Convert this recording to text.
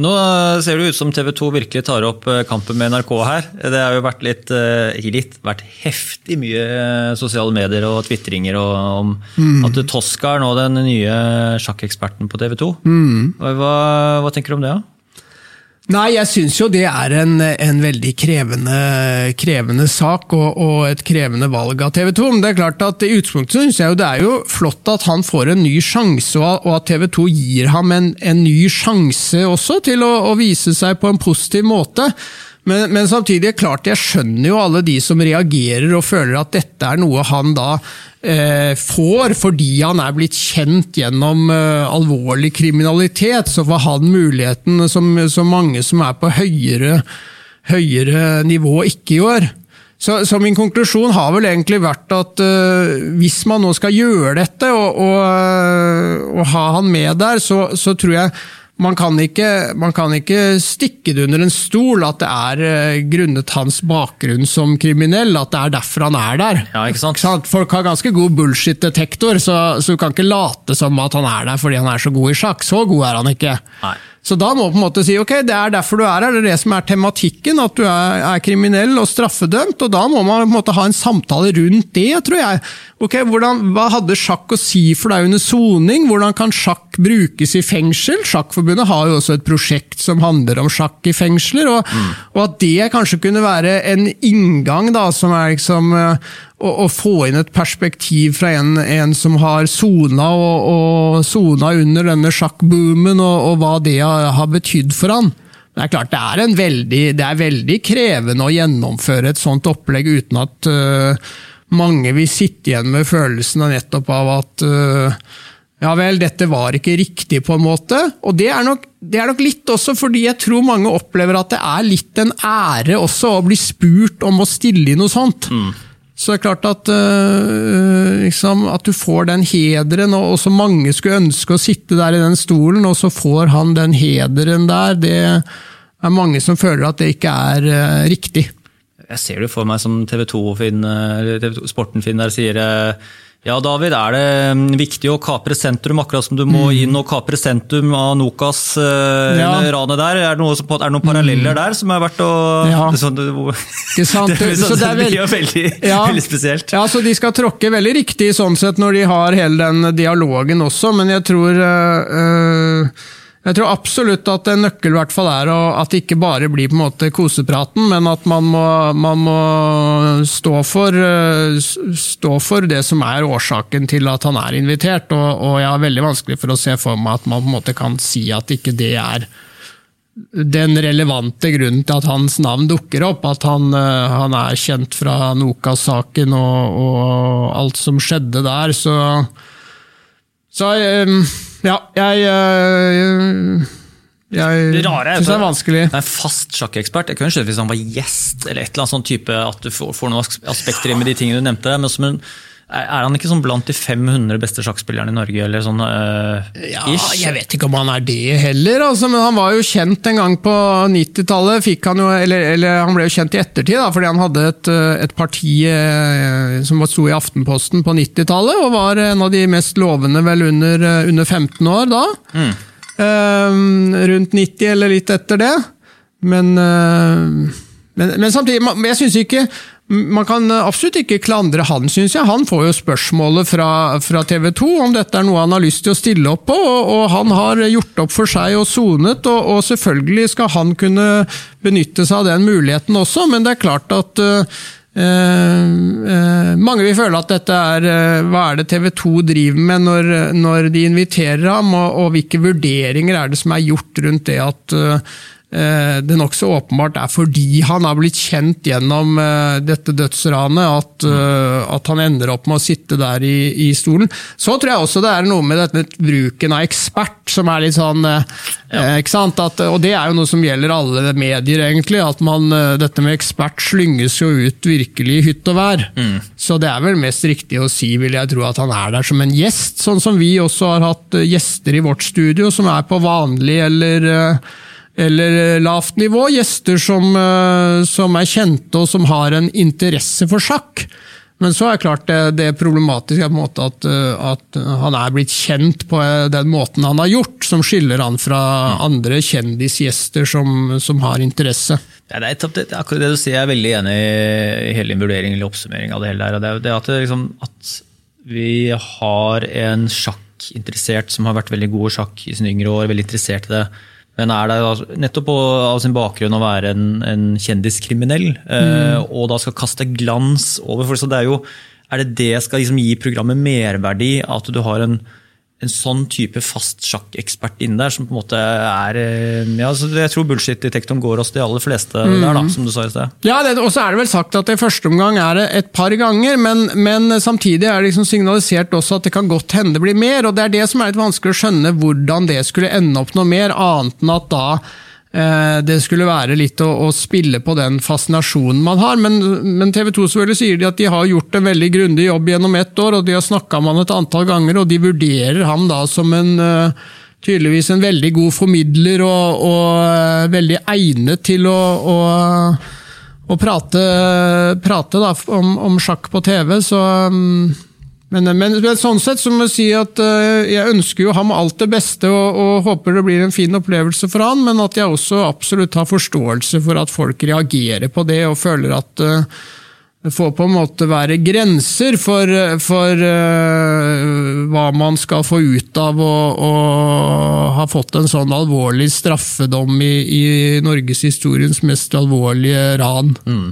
Nå ser det ut som TV 2 virkelig tar opp eh, kampen med NRK her. Det har jo vært litt, eh, ikke litt, vært heftig mye eh, sosiale medier og tvitringer om mm. at Tosca er nå den nye sjakkeksperten på TV 2. Mm. Hva, hva, tenker du om det? da? Nei, jeg syns jo det er en, en veldig krevende, krevende sak og, og, et krevende valg av TV 2. Men det er klart at i utgangspunktet syns jeg jo det er jo flott at han får en ny sjanse, og, at TV 2 gir ham en, en ny sjanse også til å, å, vise seg på en positiv måte. Men, men, samtidig, klart jeg skjønner jo alle de som reagerer og føler at dette er noe han da eh, får fordi han er blitt kjent gjennom eh, alvorlig kriminalitet. Så får han muligheten, som, som mange som er på høyere, høyere nivå, ikke gjør. Så, så, min konklusjon har vel egentlig vært at uh, hvis man nå skal gjøre dette og, og, uh, og ha han med der, så, så tror jeg man kan, ikke, man kan, ikke, stikke det under en stol at det er uh, grunnet hans bakgrunn som kriminell, at det er derfor han er der. Ja, ikke sant? Folk har ganske god bullshit-detektor, så, så, du kan ikke late som at han er der fordi han er så god i sjakk. Så god er han ikke. Nei. Så da må du på en måte si ok, det er derfor du er her, det er det som er tematikken, at du er, er kriminell og straffedømt. og Da må man på en måte ha en samtale rundt det, tror jeg. Ok, hvordan, Hva hadde sjakk å si for deg under soning? Hvordan kan sjakk brukes i fengsel? Sjakkforbundet har jo også et prosjekt som handler om sjakk i fengsler. Og, mm. og at det kanskje kunne være en inngang da, som er liksom å, å, få inn et perspektiv fra en, en som har sona og, og under denne sjakkboomen, og, og, hva det har, har betydd for han. Det er klart det er, veldig, det er veldig krevende å gjennomføre et sånt opplegg uten at uh, mange vil sitte igjen med følelsen nettopp av at uh, ja vel, dette var ikke riktig, på en måte. Og det er, nok, det er, nok, litt også fordi jeg tror mange opplever at det er litt en ære også å bli spurt om å stille i noe sånt. Mm. Så det er klart at, uh, liksom, at du får den hederen, og, så mange skulle ønske å sitte der i den stolen, og så får han den hederen der. Det er mange som føler at det ikke er uh, riktig. Jeg ser det for meg som TV 2-sporten-Finn der sier uh ja, David, er det mm, viktig å kapre sentrum, akkurat som du må mm. inn og kapre sentrum av Nokas-ranet uh, ja. der? Er det, noe, er det, noen paralleller mm. der som er verdt å ja. sånn, det, det, sant? det, så det, er veldig, veldig, ja. veldig, spesielt. Ja, så De skal tråkke veldig riktig sånn sett når de har hele den dialogen også, men jeg tror uh, jeg tror absolutt at en nøkkel hvert fall er at det ikke bare blir på en måte kosepraten, men at man må, man må stå, for, eh, stå, for, det som er årsaken til at han er invitert. Og, og, jeg har veldig vanskelig for å se for meg at man på en måte kan si at ikke det er den relevante grunnen til at hans navn dukker opp. At han, eh, han er kjent fra Nokas-saken og, og, alt som skjedde der. Så, så um, ja, jeg, jeg, jeg det rare synes det er vanskelig. Det er fast sjakkekspert. Jeg kunne skjønt hvis han var gjest, eller et eller annet sånn type, at du får, får noen aspekter med de tingene du nevnte. men som en er han ikke sånn blant de 500 beste sjakkspillerne i Norge? eller sånn uh, Ja, Jeg vet ikke om han er det heller, altså, men han var jo kjent en gang på 90-tallet. Han eller, eller, han ble jo kjent i ettertid, da, fordi han hadde et, eh, et parti eh, som sto i Aftenposten på 90-tallet, og var en av de mest lovende vel under, under 15 år da. Mm. Uh, rundt 90 eller litt etter det. Men, men, men samtidig, jeg syns ikke man kan absolutt ikke klandre han, syns jeg. Han får jo spørsmålet fra, fra TV 2 om dette er noe han har lyst til å stille opp på, og, og han har gjort opp for seg og sonet, og, og, selvfølgelig skal han kunne benytte seg av den muligheten også, men det er klart at uh, uh, mange vil føle at dette er uh, Hva er det TV 2 driver med når, når de inviterer ham, og, og, hvilke vurderinger er det som er gjort rundt det at Eh, det nokså åpenbart er fordi han har blitt kjent gjennom eh, dette dødsranet, at, mm. at han ender opp med å sitte der i, i, stolen. Så tror jeg også det er noe med dette bruken av ekspert som er litt sånn ja. ikke sant? At, og det er jo noe som gjelder alle medier, egentlig. At man, dette med ekspert slynges jo ut virkelig i hytt og vær. Mm. Så det er vel mest riktig å si, vil jeg tro, at han er der som en gjest. Sånn som vi også har hatt gjester i vårt studio som er på vanlig eller eller eh, lavt nivå. Gjester som, eh, som, er kjente og som har en interesse for sjakk. Men så er det klart det, det er problematisk på en måte at, eh, at, han er blitt kjent på den måten han har gjort, som skiller han fra andre kjendisgjester som, som har interesse. Ja, det, er, det, er akkurat det du sier, jeg er veldig enig i hele din vurdering eller oppsummering av det hele der. Det er det at, liksom, at vi har en sjakkinteressert som har vært veldig god i sjakk i sine yngre år, veldig interessert i det men er det nettopp på, av sin bakgrunn å være en, en kjendiskriminell, eh, mm. og da skal kaste glans over for det er jo Er det det skal liksom gi programmet merverdi, at du har en en sånn type fast sjakkekspert inne der, som på en måte er eh, ja, Jeg tror bullshit-detektoren går oss de aller fleste mm. der, da, som du sa i sted. Ja, og så er det vel sagt at i første omgang er det et par ganger, men, men, samtidig er det liksom signalisert også at det kan godt hende det blir mer. og Det er det som er litt vanskelig å skjønne hvordan det skulle ende opp noe mer, annet enn at da det skulle være litt å, å, spille på den fascinasjonen man har. Men, men TV 2 selvfølgelig sier de at de har gjort en veldig grundig jobb gjennom ett år, og de har snakka med han et antall ganger, og de vurderer ham da som en eh, tydeligvis en veldig god formidler og, og eh, veldig egnet til å, å, å prate, prate da, om, om, sjakk på TV. Så um, men, men, men, sånn sett så må jeg si at uh, jeg ønsker jo ham alt det beste og, og, håper det blir en fin opplevelse for han, men at jeg også absolutt har forståelse for at folk reagerer på det og føler at uh, det får på en måte være grenser for, for uh, hva man skal få ut av å, ha fått en sånn alvorlig straffedom i, i norgeshistoriens mest alvorlige ran. Mm.